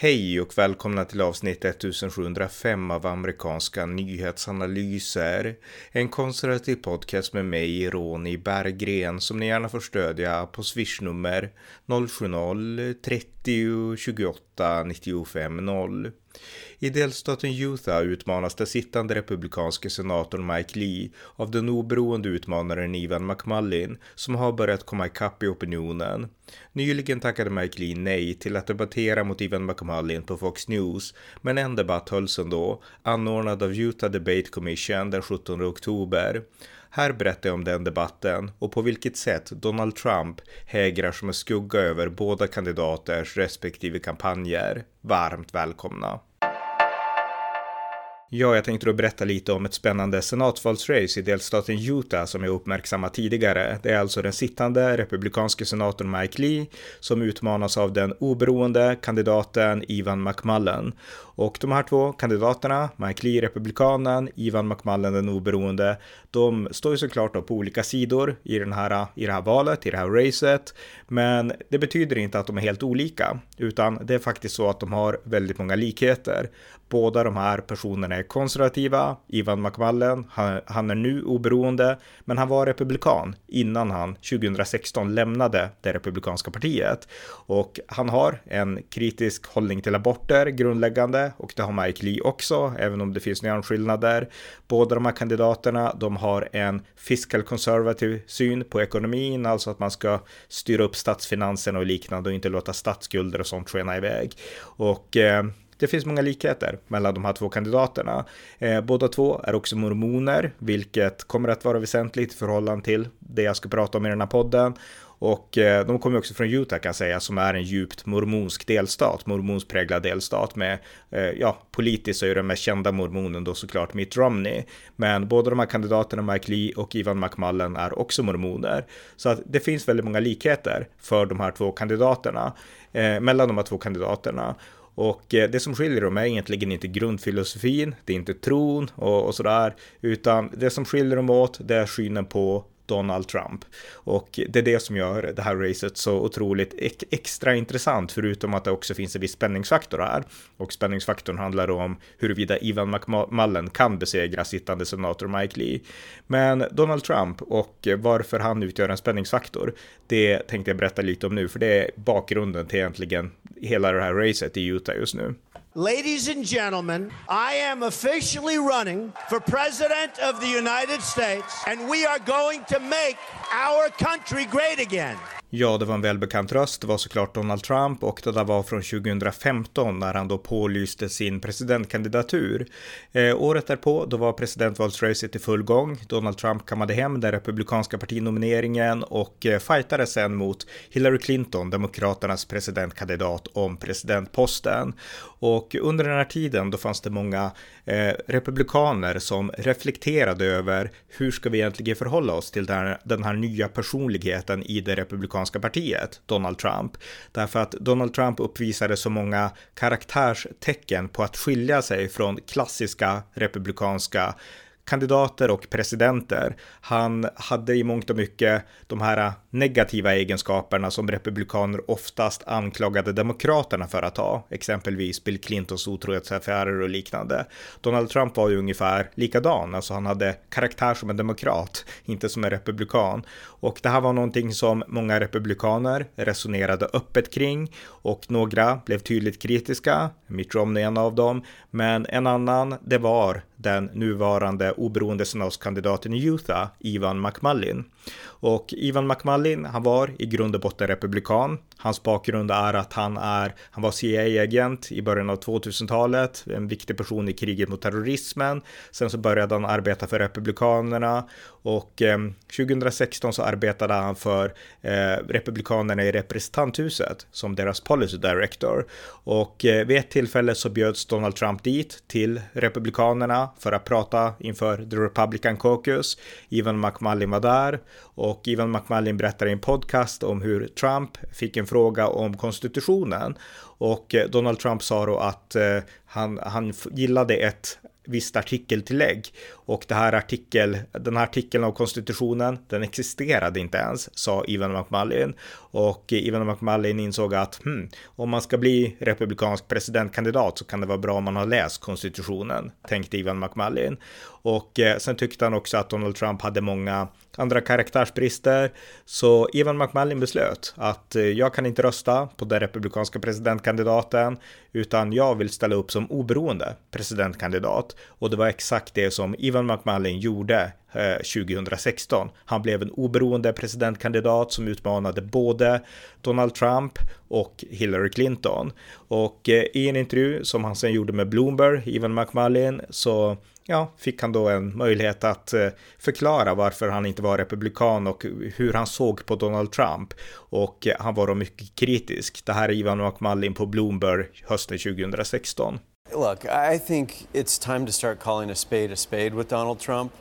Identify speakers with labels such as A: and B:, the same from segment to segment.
A: Hej och välkomna till avsnitt 1705 av amerikanska nyhetsanalyser. En konservativ podcast med mig, Ronny Berggren, som ni gärna får stödja på swishnummer 070-30 28 95 0. I delstaten Utah utmanas den sittande republikanske senatorn Mike Lee av den oberoende utmanaren Ivan McMullin som har börjat komma ikapp i opinionen. Nyligen tackade Mike Lee nej till att debattera mot Ivan McMullin på Fox News, men en debatt hölls ändå, anordnad av Utah Debate Commission den 17 oktober. Här berättar jag om den debatten och på vilket sätt Donald Trump hägrar som en skugga över båda kandidaters respektive kampanjer. Varmt välkomna! Ja, jag tänkte då berätta lite om ett spännande senatsvalsrace i delstaten Utah som jag uppmärksammat tidigare. Det är alltså den sittande republikanske senatorn Mike Lee som utmanas av den oberoende kandidaten Ivan McMullen. Och de här två kandidaterna, Mike Lee republikanen, Ivan McMullen den oberoende, de står ju såklart då på olika sidor i, den här, i det här valet, i det här racet. Men det betyder inte att de är helt olika, utan det är faktiskt så att de har väldigt många likheter. Båda de här personerna är konservativa. Ivan McMullen, han, han, är nu oberoende, men han var republikan innan han 2016 lämnade det republikanska partiet. Och han har en kritisk hållning till aborter, grundläggande, och det har Mike Lee också, även om det finns nyansskillnader. Båda de här kandidaterna, de har en fiscal conservative syn på ekonomin, alltså att man ska styra upp statsfinanserna och liknande och inte låta statsskulder och sånt skena iväg. Och eh, det finns många likheter mellan de här två kandidaterna. Eh, båda två är också mormoner, vilket kommer att vara väsentligt i förhållande till det jag ska prata om i den här podden. Och eh, de kommer också från Utah kan jag säga, som är en djupt mormonsk delstat, mormonspräglad delstat med, eh, ja, politiskt så är den mest kända mormonen då såklart Mitt Romney. Men båda de här kandidaterna, Mike Lee och Ivan McMullen, är också mormoner. Så att det finns väldigt många likheter för de här två kandidaterna, eh, mellan de här två kandidaterna. Och eh, det som skiljer dem är egentligen inte grundfilosofin, det är inte tron och, och sådär, utan det som skiljer dem åt, det är synen på Donald Trump. Och det är det som gör det här racet så otroligt extra intressant, förutom att det också finns en viss spänningsfaktor här. Och spänningsfaktorn handlar om huruvida Ivan McMullen kan besegra sittande senator Mike Lee. Men Donald Trump och varför han utgör en spänningsfaktor, det tänkte jag berätta lite om nu, för det är bakgrunden till egentligen hela det här racet i Utah just nu.
B: Ladies and gentlemen, I am officially running for President of the United States, and we are going to make our country great again.
A: Ja, det var en välbekant röst. Det var såklart Donald Trump och det där var från 2015 när han då pålyste sin presidentkandidatur. Eh, året därpå, då var presidentvalsracet i full gång. Donald Trump kammade hem den republikanska partinomineringen och eh, fightade sen mot Hillary Clinton, demokraternas presidentkandidat om presidentposten. Och under den här tiden då fanns det många eh, republikaner som reflekterade över hur ska vi egentligen förhålla oss till den här, den här nya personligheten i det republikanska partiet, Donald Trump. Därför att Donald Trump uppvisade så många karaktärstecken på att skilja sig från klassiska republikanska kandidater och presidenter. Han hade i mångt och mycket de här negativa egenskaperna som republikaner oftast anklagade demokraterna för att ha, exempelvis Bill Clintons otrohetsaffärer och liknande. Donald Trump var ju ungefär likadan, alltså han hade karaktär som en demokrat, inte som en republikan. Och det här var någonting som många republikaner resonerade öppet kring och några blev tydligt kritiska, Mitt Romney en av dem, men en annan, det var den nuvarande oberoende senatskandidaten i Utah, Ivan McMullin. Och Ivan McMullin, han var i grund och botten republikan. Hans bakgrund är att han är, han var CIA-agent i början av 2000-talet, en viktig person i kriget mot terrorismen. Sen så började han arbeta för republikanerna och eh, 2016 så arbetade han för eh, republikanerna i representanthuset som deras policy director. Och eh, vid ett tillfälle så bjöds Donald Trump dit till republikanerna för att prata inför The Republican Caucus. Ivan McMullin var där och och Ivan McMullin berättar i en podcast om hur Trump fick en fråga om konstitutionen och eh, Donald Trump sa då att eh, han, han gillade ett visst artikeltillägg. Och det här artikel, den här artikeln av konstitutionen, den existerade inte ens, sa Ivan McMullin. Och eh, Ivan McMullin insåg att hmm, om man ska bli republikansk presidentkandidat så kan det vara bra om man har läst konstitutionen, tänkte Ivan McMullin. Och eh, sen tyckte han också att Donald Trump hade många andra karaktärsbrister. Så Ivan McMullin beslöt att eh, jag kan inte rösta på den republikanska presidentkandidaten utan jag vill ställa upp som oberoende presidentkandidat. Och det var exakt det som Ivan McMullin gjorde eh, 2016. Han blev en oberoende presidentkandidat som utmanade både Donald Trump och Hillary Clinton. Och eh, i en intervju som han sen gjorde med Bloomberg, Ivan McMullin, så ja, fick han då en möjlighet att eh, förklara varför han inte var republikan och hur han såg på Donald Trump. Och eh, han var då mycket kritisk. Det här är Ivan McMullin på Bloomberg hösten 2016.
C: Look, I think it's time to start calling a spade a spade with Donald Trump.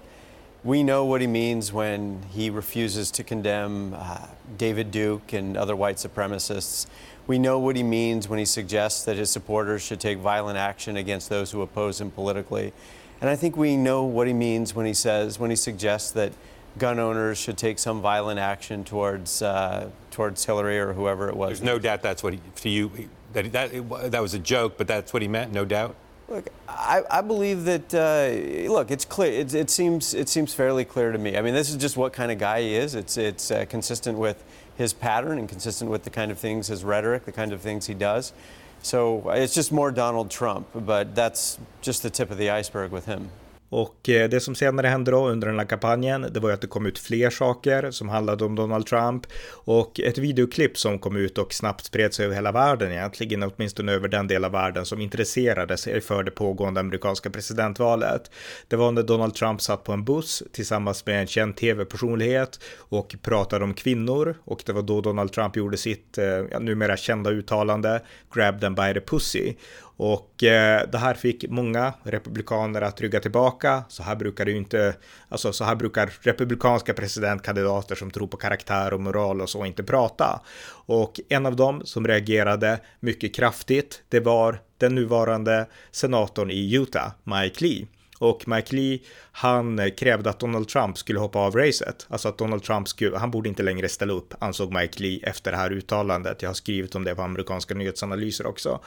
C: We know what he means when he refuses to condemn uh, David Duke and other white supremacists. We know what he means when he suggests that his supporters should take violent action against those who oppose him politically. And I think we know what he means when he says, when he suggests that gun owners should take some violent action towards uh, towards Hillary or whoever it was.
D: There's no doubt that's what he, to you that that that was a joke, but that's what he meant, no doubt.
C: Look, I, I believe that. Uh, look, it's clear. It, it, seems it seems fairly clear to me. I mean, this is just what kind of guy he is. It's it's uh, consistent with his pattern and consistent with the kind of things, his rhetoric, the kind of things he does. So it's just more Donald Trump, but that's just the tip of the iceberg with him.
A: Och eh, det som senare hände då under den här kampanjen, det var ju att det kom ut fler saker som handlade om Donald Trump. Och ett videoklipp som kom ut och snabbt spred sig över hela världen egentligen, åtminstone över den del av världen som intresserade sig för det pågående amerikanska presidentvalet. Det var när Donald Trump satt på en buss tillsammans med en känd tv-personlighet och pratade om kvinnor. Och det var då Donald Trump gjorde sitt eh, ja, numera kända uttalande Grab them by the pussy och eh, det här fick många republikaner att rygga tillbaka. Så här brukar det ju inte, alltså så här brukar republikanska presidentkandidater som tror på karaktär och moral och så inte prata. Och en av dem som reagerade mycket kraftigt, det var den nuvarande senatorn i Utah, Mike Lee. Och Mike Lee, han krävde att Donald Trump skulle hoppa av racet. Alltså att Donald Trump skulle, han borde inte längre ställa upp, ansåg Mike Lee efter det här uttalandet. Jag har skrivit om det på amerikanska nyhetsanalyser också.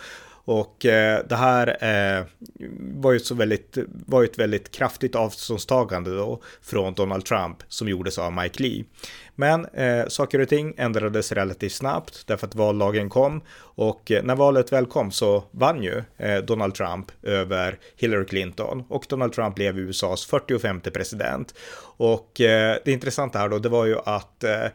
A: Och eh, det här eh, var ju så väldigt, var ett väldigt kraftigt avståndstagande då från Donald Trump som gjordes av Mike Lee. Men eh, saker och ting ändrades relativt snabbt därför att vallagen kom och eh, när valet väl kom så vann ju eh, Donald Trump över Hillary Clinton och Donald Trump blev USAs 45 president. Och eh, det intressanta här då, det var ju att eh,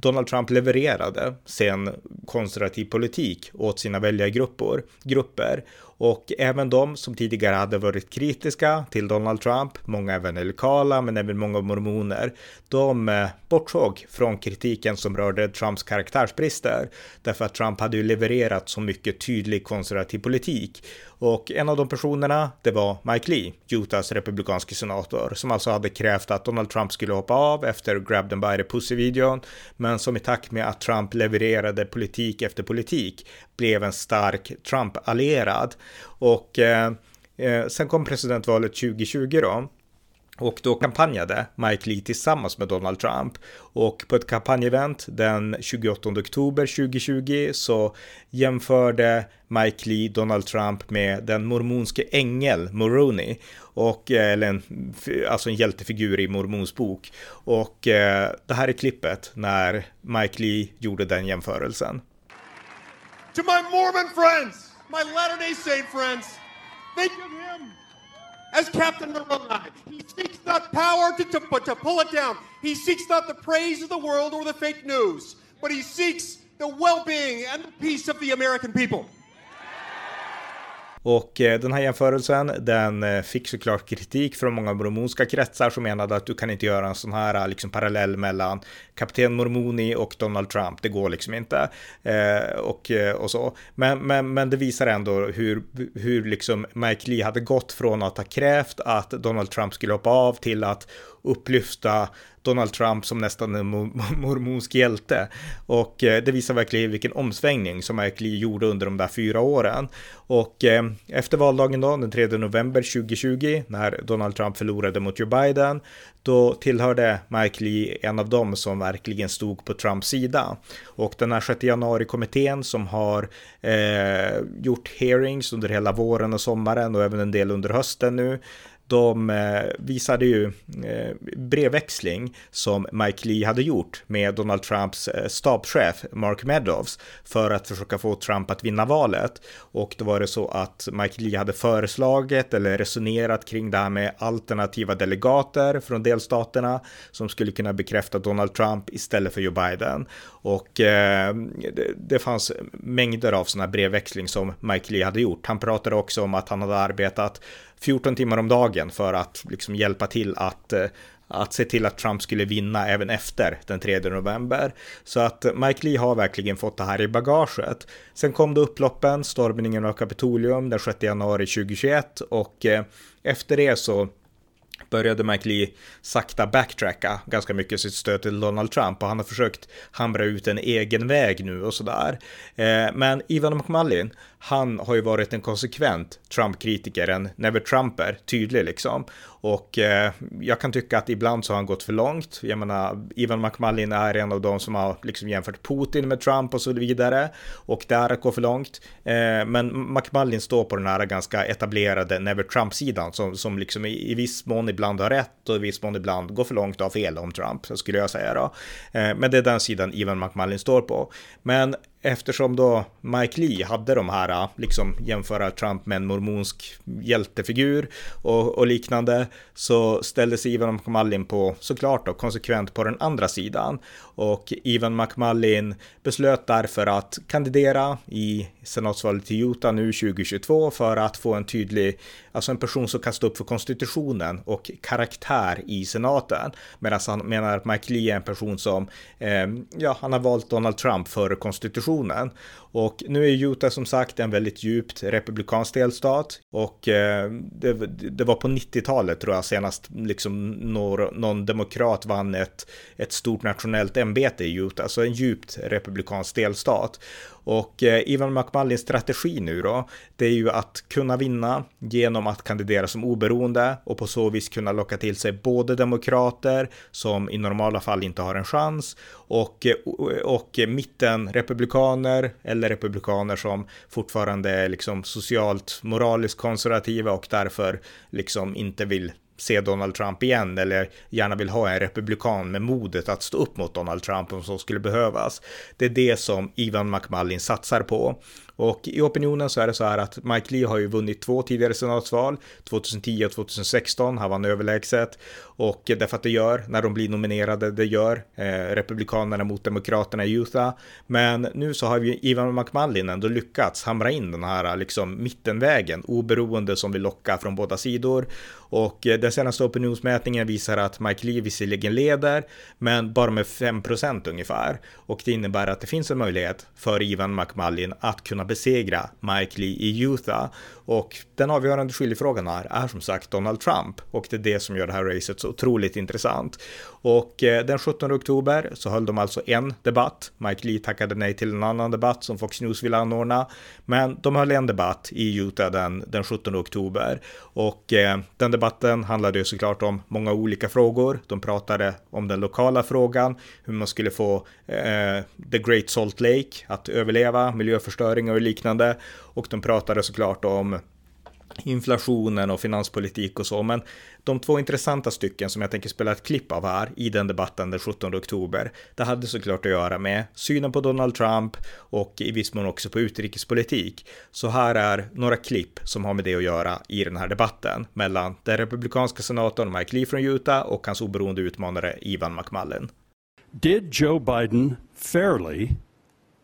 A: Donald Trump levererade sin konservativ politik åt sina väljargrupper grupper och även de som tidigare hade varit kritiska till Donald Trump, många evangelikala men även många mormoner, de eh, bortsåg från kritiken som rörde Trumps karaktärsbrister därför att Trump hade ju levererat så mycket tydlig konservativ politik och en av de personerna, det var Mike Lee, Utahs republikanske senator, som alltså hade krävt att Donald Trump skulle hoppa av efter Grab them by the pussy-videon, men som i takt med att Trump levererade politik efter politik blev en stark Trump-allierad. Och eh, eh, sen kom presidentvalet 2020 då, och då kampanjade Mike Lee tillsammans med Donald Trump. Och på ett kampanjevent den 28 oktober 2020 så jämförde Mike Lee Donald Trump med den mormonske ängel Moroni. Och, eh, eller en, alltså en hjältefigur i mormons bok. Och eh, det här är klippet när Mike Lee gjorde den jämförelsen.
E: To my Mormon friends, my Latter-day Saint friends, think of him as Captain Moroni. He seeks not power to, to, to pull it down. He seeks not the praise of the world or the fake news, but he seeks the well being and the peace of the American people.
A: Och eh, den här jämförelsen, den eh, fick såklart kritik från många mormonska kretsar som menade att du kan inte göra en sån här eh, liksom parallell mellan kapten Mormoni och Donald Trump. Det går liksom inte. Eh, och, och så. Men, men, men det visar ändå hur, hur liksom Mike Lee hade gått från att ha krävt att Donald Trump skulle hoppa av till att upplyfta Donald Trump som nästan en mormonsk hjälte. Och eh, det visar verkligen vilken omsvängning som Mike Lee gjorde under de där fyra åren. Och eh, efter valdagen då, den 3 november 2020, när Donald Trump förlorade mot Joe Biden, då tillhörde Mike Lee en av dem som verkligen stod på Trumps sida. Och den här 6 januari-kommittén som har eh, gjort hearings under hela våren och sommaren och även en del under hösten nu, de eh, visade ju eh, brevväxling som Mike Lee hade gjort med Donald Trumps eh, stabschef Mark Meadows för att försöka få Trump att vinna valet. Och då var det så att Mike Lee hade föreslagit eller resonerat kring det här med alternativa delegater från delstaterna som skulle kunna bekräfta Donald Trump istället för Joe Biden. Och det fanns mängder av sådana brevväxling som Mike Lee hade gjort. Han pratade också om att han hade arbetat 14 timmar om dagen för att liksom hjälpa till att eh, att se till att Trump skulle vinna även efter den 3 november. Så att eh, Mike Lee har verkligen fått det här i bagaget. Sen kom det upploppen, stormningen av Kapitolium den 6 januari 2021 och eh, efter det så började Mike Lee sakta backtracka ganska mycket sitt stöd till Donald Trump och han har försökt hamra ut en egen väg nu och sådär. Eh, men Ivan McMullin, han har ju varit en konsekvent Trump-kritiker, en never Trumper, tydlig liksom. Och eh, jag kan tycka att ibland så har han gått för långt. Jag menar, Ivan McMullin är en av de som har liksom jämfört Putin med Trump och så vidare. Och det är att gå för långt. Eh, men McMullin står på den här ganska etablerade never Trump-sidan som, som liksom i, i viss mån ibland har rätt och i viss mån ibland går för långt och har fel om Trump, skulle jag säga då. Eh, men det är den sidan Ivan McMullin står på. Men eftersom då Mike Lee hade de här, äh, liksom jämföra Trump med en mormonsk hjältefigur och, och liknande, så ställde sig Ivan McMullin på, såklart då, konsekvent på den andra sidan. Och Ivan McMullin beslöt därför att kandidera i senatsvalet i Utah nu 2022 för att få en tydlig, alltså en person som kan stå upp för konstitutionen och karaktär i senaten. Medan han menar att Mike Lee är en person som, eh, ja, han har valt Donald Trump för konstitutionen. Och nu är Utah som sagt en väldigt djupt republikansk delstat. Och eh, det, det, var på 90-talet tror jag senast liksom någon, någon demokrat vann ett, ett stort nationellt ämbete i Utah, så en djupt republikansk delstat. Och eh, Ivan McMullins strategi nu då, det är ju att kunna vinna genom att kandidera som oberoende och på så vis kunna locka till sig både demokrater som i normala fall inte har en chans och, eh, och mitten republikaner eller republikaner som fortfarande är liksom socialt moraliskt konservativa och därför liksom inte vill se Donald Trump igen eller gärna vill ha en republikan med modet att stå upp mot Donald Trump om så skulle behövas. Det är det som Ivan McMullin satsar på. Och i opinionen så är det så här att Mike Lee har ju vunnit två tidigare senatsval, 2010 och 2016, han vann överlägset. Och därför att det gör, när de blir nominerade, det gör eh, Republikanerna mot Demokraterna i Utah. Men nu så har vi Ivan McMullin ändå lyckats hamra in den här liksom mittenvägen, oberoende som vi lockar från båda sidor. Och eh, den senaste opinionsmätningen visar att Mike Lee visserligen leder, men bara med 5% ungefär. Och det innebär att det finns en möjlighet för Ivan McMullin att kunna besegra Mike Lee i Utah. Och den avgörande skiljefrågan här är som sagt Donald Trump och det är det som gör det här racet så otroligt intressant. Och eh, den 17 oktober så höll de alltså en debatt. Mike Lee tackade nej till en annan debatt som Fox News ville anordna. Men de höll en debatt i Utah den, den 17 oktober. Och eh, den debatten handlade ju såklart om många olika frågor. De pratade om den lokala frågan, hur man skulle få eh, The Great Salt Lake att överleva, miljöförstöring och liknande. Och de pratade såklart om inflationen och finanspolitik och så. Men de två intressanta stycken som jag tänker spela ett klipp av här i den debatten den 17 oktober, det hade såklart att göra med synen på Donald Trump och i viss mån också på utrikespolitik. Så här är några klipp som har med det att göra i den här debatten mellan den republikanska senatorn Mike Lee från Utah och hans oberoende utmanare Ivan McMullen.
F: Did Joe Biden fairly,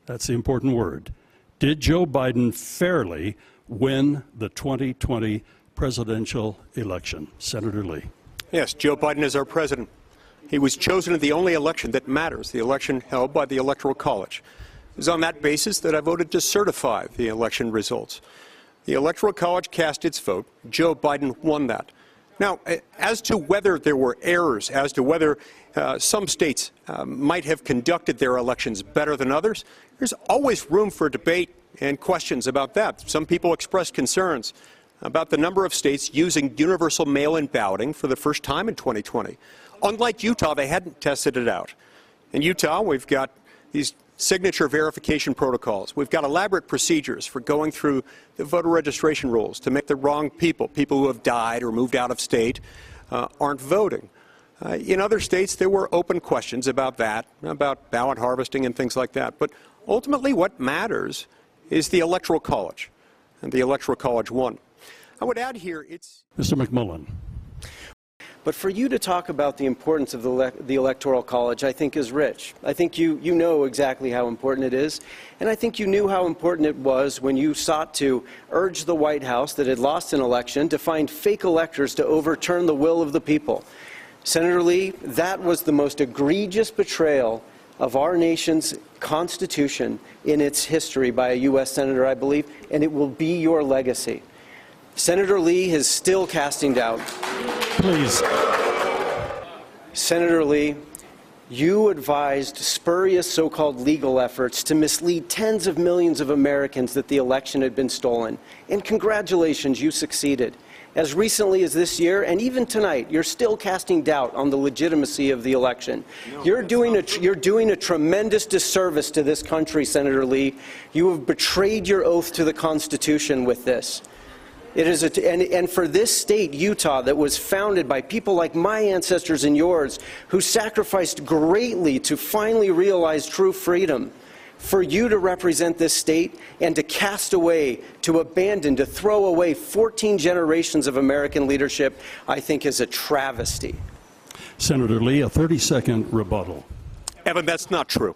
F: that's the important word, did Joe Biden fairly win the 2020 presidential election. Senator Lee.
E: Yes, Joe Biden is our president. He was chosen in the only election that matters, the election held by the Electoral College. It was on that basis that I voted to certify the election results. The Electoral College cast its vote. Joe Biden won that. Now, as to whether there were errors, as to whether uh, some states uh, might have conducted their elections better than others, there's always room for debate and questions about that. Some people expressed concerns about the number of states using universal mail in balloting for the first time in 2020. Unlike Utah, they hadn't tested it out. In Utah, we've got these signature verification protocols. We've got elaborate procedures for going through the voter registration rules to make the wrong people, people who have died or moved out of state, uh, aren't voting. Uh, in other states, there were open questions about that, about ballot harvesting and things like that. But ultimately, what matters is the Electoral College, and the Electoral College won. I would add here, it's.
F: Mr. McMullen.
G: But for you to talk about the importance of the, the Electoral College, I think is rich. I think you, you know exactly how important it is. And I think you knew how important it was when you sought to urge the White House that had lost an election to find fake electors to overturn the will of the people. Senator Lee, that was the most egregious betrayal of our nation's Constitution in its history by a U.S. Senator, I believe, and it will be your legacy. Senator Lee is still casting doubt.
F: Please.
G: Senator Lee, you advised spurious so called legal efforts to mislead tens of millions of Americans that the election had been stolen. And congratulations, you succeeded. As recently as this year, and even tonight, you're still casting doubt on the legitimacy of the election. No, you're, doing a, you're doing a tremendous disservice to this country, Senator Lee. You have betrayed your oath to the Constitution with this. It is a, and, and for this state, Utah, that was founded by people like my ancestors and yours, who sacrificed greatly to finally realize true freedom, for you to represent this state and to cast away, to abandon, to throw away 14 generations of American leadership, I think is a travesty.
F: Senator Lee, a 30 second rebuttal.
E: Evan, that's not true.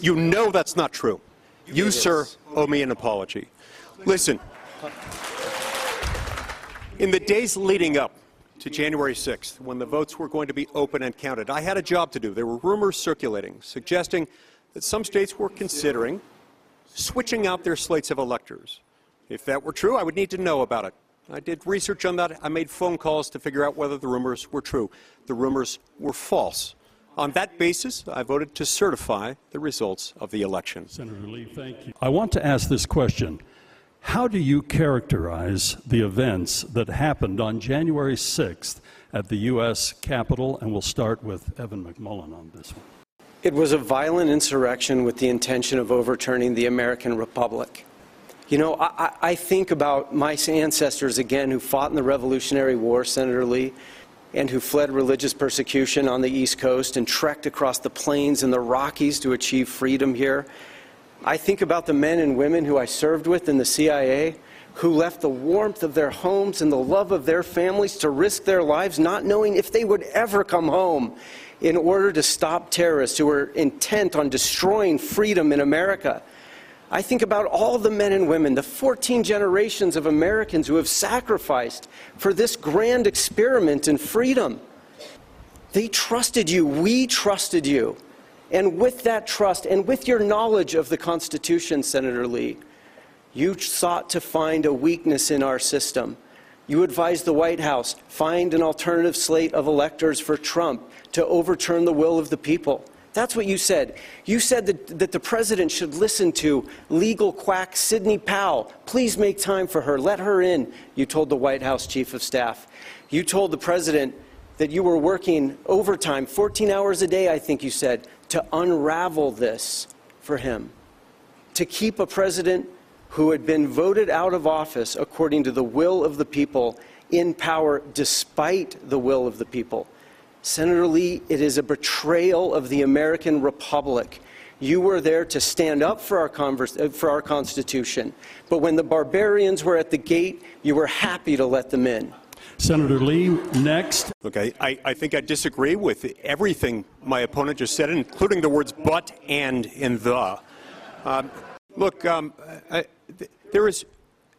E: You know that's not true. You, sir, owe me an apology. Listen. In the days leading up to January 6th, when the votes were going to be open and counted, I had a job to do. There were rumors circulating suggesting that some states were considering switching out their slates of electors. If that were true, I would need to know about it. I did research on that. I made phone calls to figure out whether the rumors were true. The rumors were false. On that basis, I voted to certify the results of the election.
F: Senator Lee, thank you. I want to ask this question. How do you characterize the events that happened on January 6th at the U.S. Capitol? And we'll start with Evan McMullen on this one.
G: It was a violent insurrection with the intention of overturning the American Republic. You know, I, I, think about my ancestors again who fought in the Revolutionary War, Senator Lee, and who fled religious persecution on the East Coast and trekked across the plains and the Rockies to achieve freedom here. I think about the men and women who I served with in the CIA who left the warmth of their homes and the love of their families to risk their lives, not knowing if they would ever come home, in order to stop terrorists who were intent on destroying freedom in America. I think about all the men and women, the 14 generations of Americans who have sacrificed for this grand experiment in freedom. They trusted you. We trusted you. And with that trust and with your knowledge of the Constitution, Senator Lee, you sought to find a weakness in our system. You advised the White House find an alternative slate of electors for Trump to overturn the will of the people. That's what you said. You said that, that the president should listen to legal quack Sidney Powell. Please make time for her. Let her in, you told the White House chief of staff. You told the president that you were working overtime, 14 hours a day, I think you said, to unravel this for him, to keep a president who had been voted out of office according to the will of the people in power despite the will of the people. Senator Lee, it is a betrayal of the American Republic. You were there to stand up for our, converse, uh, for our Constitution. But when the barbarians were at the gate, you were happy to let them in.
F: Senator Lee, next.
E: Look, I, I, think I disagree with everything my opponent just said, including the words but, and, and the. Um, look, um, I, th- there is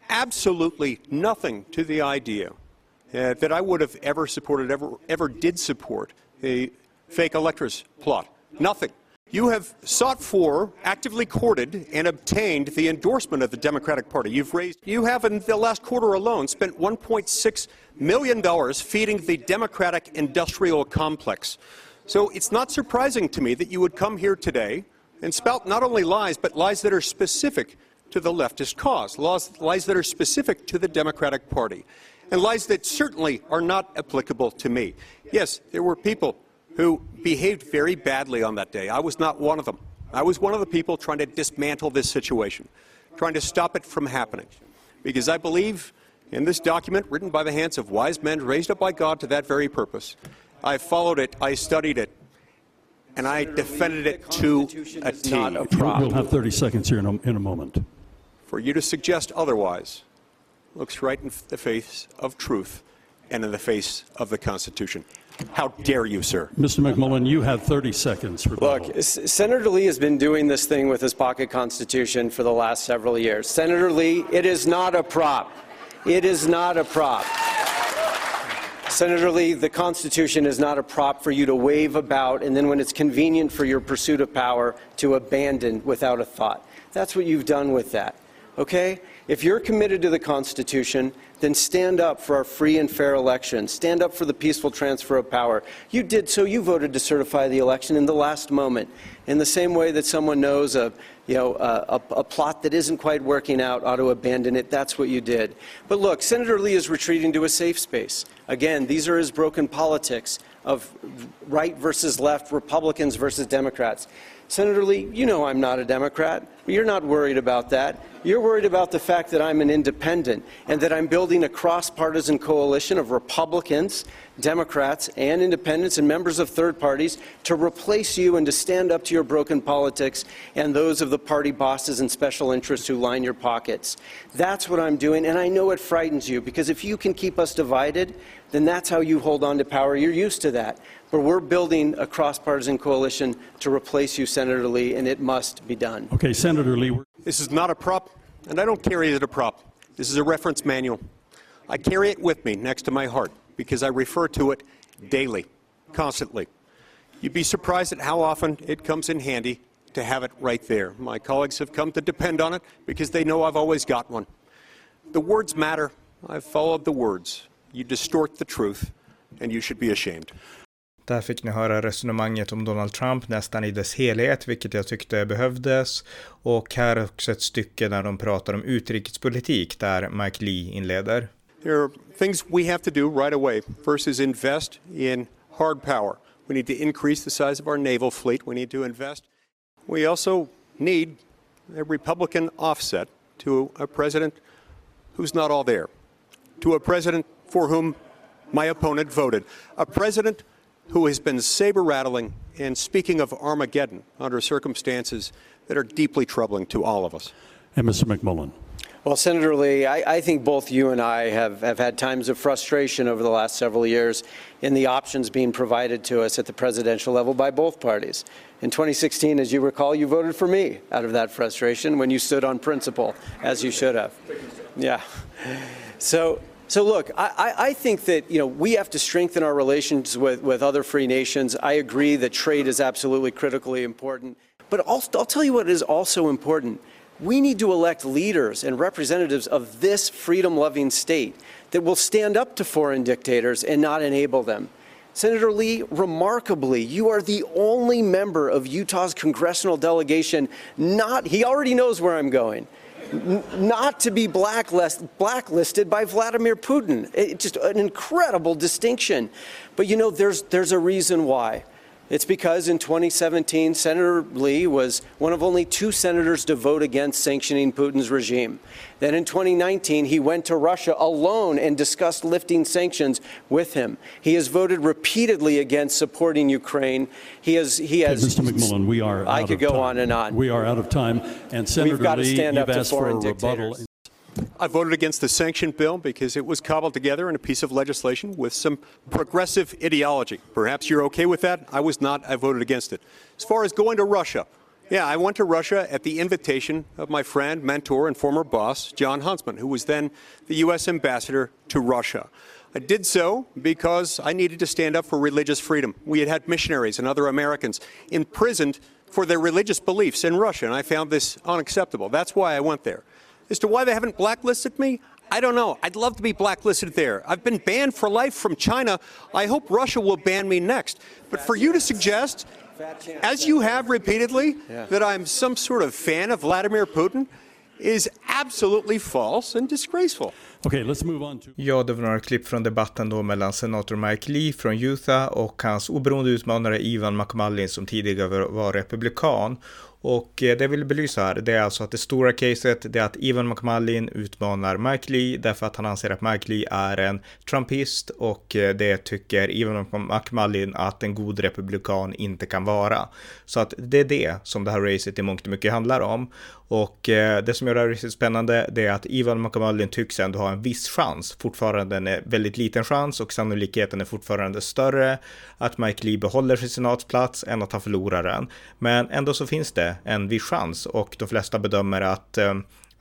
E: absolutely nothing to the idea uh, that I would have ever supported, ever, ever did support a fake electors plot. Nothing. You have sought for, actively courted, and obtained the endorsement of the Democratic Party. You've raised, you have in the last quarter alone spent $1.6 million feeding the Democratic industrial complex. So it's not surprising to me that you would come here today and spout not only lies, but lies that are specific to the leftist cause, lies, lies that are specific to the Democratic Party, and lies that certainly are not applicable to me. Yes, there were people who behaved very badly on that day. I was not one of them. I was one of the people trying to dismantle this situation, trying to stop it from happening. Because I believe in this document written by the hands of wise men raised up by God to that very purpose. I followed it, I studied it, and I defended it to a T.
F: We'll have 30 seconds here in a, in a moment.
E: For you to suggest otherwise looks right in the face of truth and in the face of the Constitution. How dare you, sir?
F: Mr. McMullen, you have 30 seconds. Rebuttal.
G: Look, S- Senator Lee has been doing this thing with his pocket constitution for the last several years. Senator Lee, it is not a prop. It is not a prop. Senator Lee, the Constitution is not a prop for you to wave about and then, when it's convenient for your pursuit of power, to abandon without a thought. That's what you've done with that. Okay? If you're committed to the Constitution, then stand up for our free and fair election. Stand up for the peaceful transfer of power. You did so. You voted to certify the election in the last moment. In the same way that someone knows a, you know, a, a, a plot that isn't quite working out ought to abandon it, that's what you did. But look, Senator Lee is retreating to a safe space. Again, these are his broken politics of right versus left, Republicans versus Democrats. Senator Lee, you know I'm not a Democrat. You're not worried about that. You're worried about the fact that I'm an independent and that I'm building a cross partisan coalition of Republicans, Democrats, and independents and members of third parties to replace you and to stand up to your broken politics and those of the party bosses and special interests who line your pockets. That's what I'm doing, and I know it frightens you because if you can keep us divided, then that's how you hold on to power. You're used to that. But we're building a cross partisan coalition to replace you, Senator Lee, and it must be done.
F: Okay, Senator Lee.
E: This is not a prop, and I don't carry it as a prop. This is a reference manual. I carry it with me next to my heart because I refer to it daily, constantly. You'd be surprised at how often it comes in handy to have it right there. My colleagues have come to depend on it because they know I've always got one. The words matter. I've followed the words. You distort the truth, and you should be ashamed.
A: Där fick ni höra resonemanget om Donald Trump nästan i dess helhet, vilket jag tyckte behövdes. Och här också ett stycke där de pratar om utrikespolitik, där Mike Lee inleder.
E: There are things we have to do right away. First is invest in hard power. We need to increase the size of our naval fleet. We need to invest. We also need a Republican offset to a president who's not all there, to a president for whom my opponent voted, a president who has been saber rattling and speaking of Armageddon under circumstances that are deeply troubling to all of us.
F: And Mr. McMullen.
G: Well, Senator Lee, I, I, think both you and I have, have had times of frustration over the last several years in the options being provided to us at the presidential level by both parties. In 2016, as you recall, you voted for me out of that frustration when you stood on principle, as you should have. Yeah. So, so look, I, I, think that you know we have to strengthen our relations with, with other free nations. I agree that trade is absolutely critically important. But I'll, I'll tell you what is also important. We need to elect leaders and representatives of this freedom loving state that will stand up to foreign dictators and not enable them. Senator Lee, remarkably, you are the only member of Utah's congressional delegation not, he already knows where I'm going, not to be blacklist, blacklisted by Vladimir Putin. It's just an incredible distinction. But you know, there's, there's a reason why. It's because in 2017, Senator Lee was one of only two senators to vote against sanctioning Putin's regime. Then in 2019, he went to Russia alone and discussed lifting sanctions with him. He has voted repeatedly against supporting Ukraine. He has. He has.
F: Mr. McMullen, we are.
G: I could go
F: time.
G: on and on.
F: We are out of time. And Senator
G: We've got
F: Lee,
G: to stand
F: you've
G: up to
F: asked for a
G: foreign
F: rebuttal.
E: I voted against the sanction bill because it was cobbled together in a piece of legislation with some progressive ideology. Perhaps you're okay with that. I was not. I voted against it. As far as going to Russia, yeah, I went to Russia at the invitation of my friend, mentor, and former boss, John Huntsman, who was then the U.S. ambassador to Russia. I did so because I needed to stand up for religious freedom. We had had missionaries and other Americans imprisoned for their religious beliefs in Russia, and I found this unacceptable. That's why I went there. As to why they haven't blacklisted me, I don't know. I'd love to be blacklisted there. I've been banned for life from China. I hope Russia will ban me next. But for you to suggest, as you have repeatedly, that I'm some sort of fan of Vladimir Putin is absolutely false and disgraceful.
F: Okay, let's move on to...
A: Ja, det var några klipp från debatten då mellan senator Mike Lee från Utah och hans oberoende utmanare Ivan McMullin som tidigare var republikan. Och eh, det jag vill belysa här, det är alltså att det stora caset, det är att Ivan McMullin utmanar Mike Lee därför att han anser att Mike Lee är en trumpist och eh, det tycker Ivan McMullin att en god republikan inte kan vara. Så att det är det som det här racet i mångt och mycket handlar om. Och eh, det som gör det här riktigt spännande, det är att Ivan Makamalin tycks ändå ha en viss chans, fortfarande en eh, väldigt liten chans och sannolikheten är fortfarande större att Mike Lee behåller sin senatsplats än att han förlorar den. Men ändå så finns det en viss chans och de flesta bedömer att eh,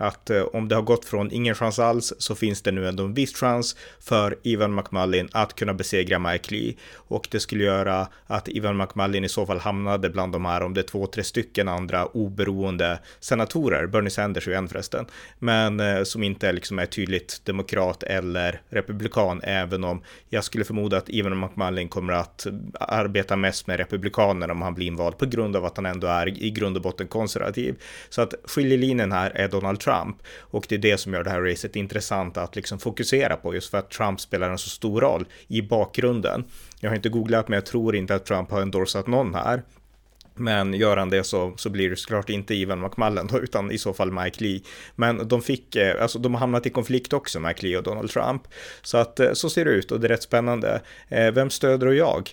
A: att eh, om det har gått från ingen chans alls så finns det nu ändå en viss chans för Ivan McMullin att kunna besegra Mike Lee och det skulle göra att Ivan McMullin i så fall hamnade bland de här om det är två, tre stycken andra oberoende senatorer, Bernie Sanders är ju en förresten, men eh, som inte liksom är tydligt demokrat eller republikan, även om jag skulle förmoda att Ivan McMullin kommer att arbeta mest med republikanerna om han blir invald på grund av att han ändå är i grund och botten konservativ. Så att skiljelinjen här är Donald Trump. Och det är det som gör det här racet intressant att liksom fokusera på, just för att Trump spelar en så stor roll i bakgrunden. Jag har inte googlat, men jag tror inte att Trump har endorsat någon här. Men gör han det så, så blir det såklart inte Ivan McMullen då, utan i så fall Mike Lee. Men de fick, eh, alltså de har hamnat i konflikt också, Mike Lee och Donald Trump. Så att eh, så ser det ut och det är rätt spännande. Eh, vem stöder och jag?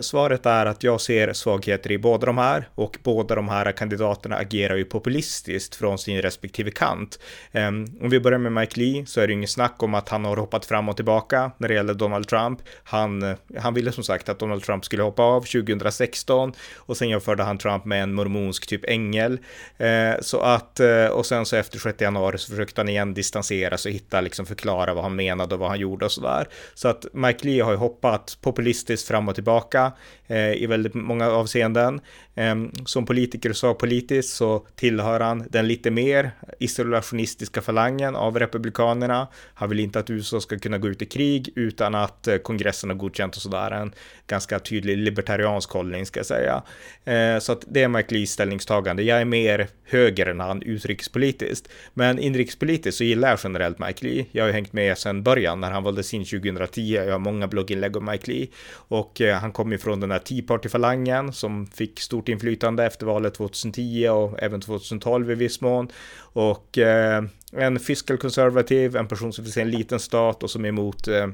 A: Svaret är att jag ser svagheter i båda de här och båda de här kandidaterna agerar ju populistiskt från sin respektive kant. Ehm, om vi börjar med Mike Lee så är det inget snack om att han har hoppat fram och tillbaka när det gäller Donald Trump. Han, han ville som sagt att Donald Trump skulle hoppa av 2016 och sen jämför jämförde han Trump med en mormonsk typ ängel. Eh, så att, eh, och sen så efter 6 januari så försökte han igen distansera sig och hitta, liksom förklara vad han menade och vad han gjorde och sådär. Så att Mike Lee har ju hoppat populistiskt fram och tillbaka eh, i väldigt många avseenden. Ehm, som politiker och sakpolitiskt så tillhör han den lite mer isolationistiska falangen av republikanerna. Han vill inte att USA ska kunna gå ut i krig utan att eh, kongressen har godkänt och sådär. En ganska tydlig libertariansk hållning ska jag säga. Ehm, så att det är Mike Lees ställningstagande. Jag är mer höger än han utrikespolitiskt. Men inrikespolitiskt så gillar jag generellt Mike Lee. Jag har ju hängt med sedan början när han valdes in 2010. Jag har många blogginlägg om Mike Lee och eh, han kom ju från den här Tea Party-falangen som fick stor stort inflytande efter valet 2010 och även 2012 i viss mån. Och eh, en fiscal conservative, en person som vill se en liten stat och som är emot eh,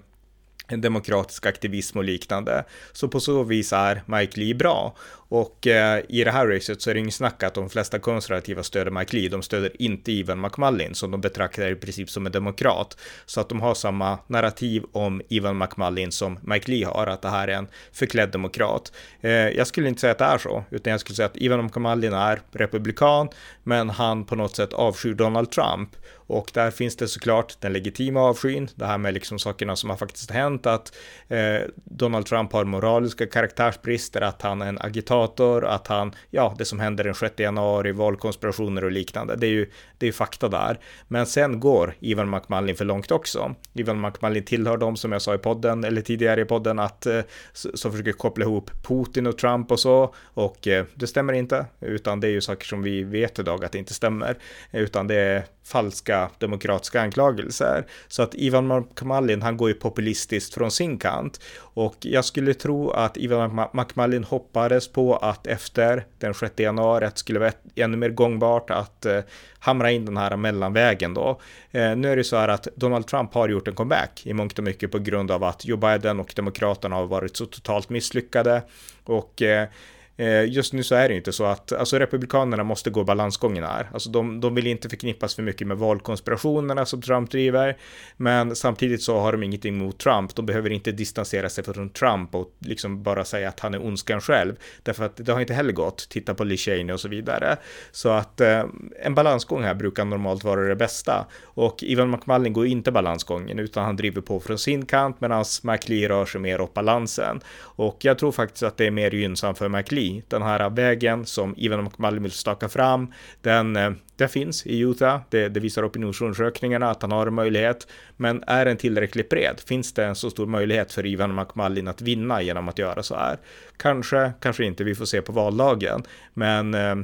A: en demokratisk aktivism och liknande. Så på så vis är Mike Lee bra. Och eh, i det här racet så är det inget snack att de flesta konservativa stöder Mike Lee. De stöder inte Ivan McMullin som de betraktar i princip som en demokrat. Så att de har samma narrativ om Ivan McMullin som Mike Lee har, att det här är en förklädd demokrat. Eh, jag skulle inte säga att det är så, utan jag skulle säga att Ivan McMullin är republikan, men han på något sätt avskyr Donald Trump. Och där finns det såklart den legitima avskyn, det här med liksom sakerna som har faktiskt hänt, att eh, Donald Trump har moraliska karaktärsbrister, att han är en agitator, att han, ja, det som händer den 6 januari, valkonspirationer och liknande, det är ju, det är fakta där. Men sen går Ivan McMullin för långt också. Ivan McMullin tillhör dem som jag sa i podden, eller tidigare i podden, att eh, som försöker koppla ihop Putin och Trump och så, och eh, det stämmer inte, utan det är ju saker som vi vet idag att det inte stämmer, utan det är falska demokratiska anklagelser. Så att Ivan McMullin, han går ju populistiskt från sin kant. Och jag skulle tro att Ivan McMullin hoppades på att efter den 6 januari att det skulle vara ännu mer gångbart att eh, hamra in den här mellanvägen då. Eh, nu är det så här att Donald Trump har gjort en comeback i mångt och mycket på grund av att Joe Biden och Demokraterna har varit så totalt misslyckade. Och Eh, Eh, just nu så är det inte så att, alltså republikanerna måste gå balansgången här. Alltså de, de vill inte förknippas för mycket med valkonspirationerna som Trump driver, men samtidigt så har de ingenting mot Trump. De behöver inte distansera sig från Trump och liksom bara säga att han är ondskan själv, därför att det har inte heller gått. Titta på Lee Cheney och så vidare. Så att eh, en balansgång här brukar normalt vara det bästa. Och Ivan McMullin går inte balansgången, utan han driver på från sin kant, medan McLee rör sig mer åt balansen. Och jag tror faktiskt att det är mer gynnsamt för McLee den här vägen som Ivan McMullen vill staka fram, den, eh, den finns i Utah. Det, det visar opinionsundersökningarna att han har en möjlighet. Men är den tillräckligt bred? Finns det en så stor möjlighet för Ivan McMullin att vinna genom att göra så här? Kanske, kanske inte. Vi får se på valdagen. Men eh,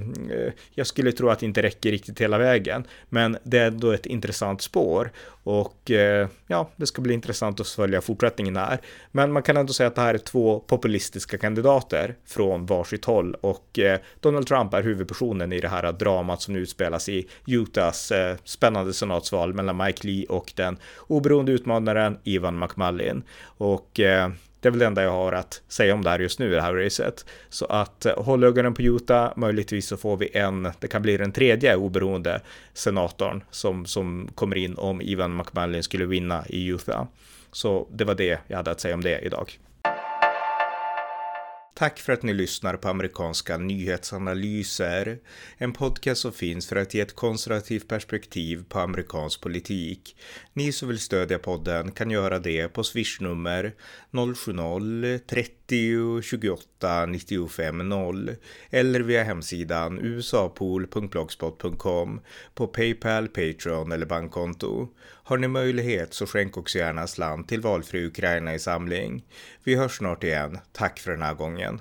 A: jag skulle tro att det inte räcker riktigt hela vägen. Men det är ändå ett intressant spår. Och eh, ja, det ska bli intressant att följa fortsättningen här. Men man kan ändå säga att det här är två populistiska kandidater från varsitt håll och eh, Donald Trump är huvudpersonen i det här dramat som nu utspelas i Utahs eh, spännande senatsval mellan Mike Lee och den oberoende utmanaren Ivan McMullin. Och eh, det är väl det enda jag har att säga om det här just nu, i det här racet. Så att eh, håll ögonen på Utah, möjligtvis så får vi en, det kan bli den tredje oberoende senatorn som, som kommer in om Ivan McMullin skulle vinna i Utah. Så det var det jag hade att säga om det idag. Tack för att ni lyssnar på amerikanska nyhetsanalyser. En podcast som finns för att ge ett konservativt perspektiv på amerikansk politik. Ni som vill stödja podden kan göra det på swishnummer 070-30 28 95 0 eller via hemsidan usapool.blogspot.com på Paypal, Patreon eller bankkonto. Har ni möjlighet så skänk också gärna slant till valfri Ukraina i samling. Vi hörs snart igen. Tack för den här gången.